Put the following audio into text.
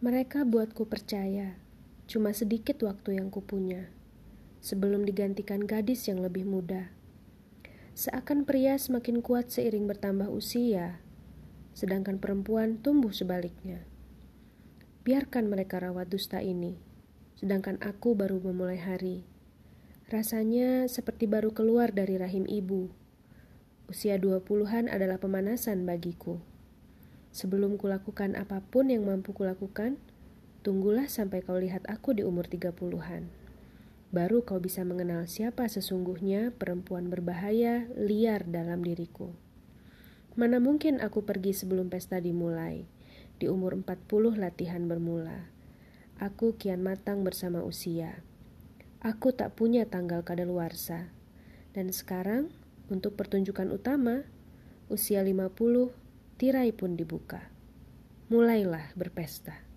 Mereka buatku percaya, cuma sedikit waktu yang kupunya, sebelum digantikan gadis yang lebih muda. Seakan pria semakin kuat seiring bertambah usia, sedangkan perempuan tumbuh sebaliknya. Biarkan mereka rawat dusta ini, sedangkan aku baru memulai hari. Rasanya seperti baru keluar dari rahim ibu. Usia dua puluhan adalah pemanasan bagiku. Sebelum kulakukan apa pun yang mampu kulakukan, tunggulah sampai kau lihat aku di umur tiga puluhan. Baru kau bisa mengenal siapa sesungguhnya perempuan berbahaya liar dalam diriku. Mana mungkin aku pergi sebelum pesta dimulai. Di umur empat puluh latihan bermula. Aku kian matang bersama usia. Aku tak punya tanggal kadaluarsa. Dan sekarang, untuk pertunjukan utama, usia lima puluh tirai pun dibuka. Mulailah berpesta.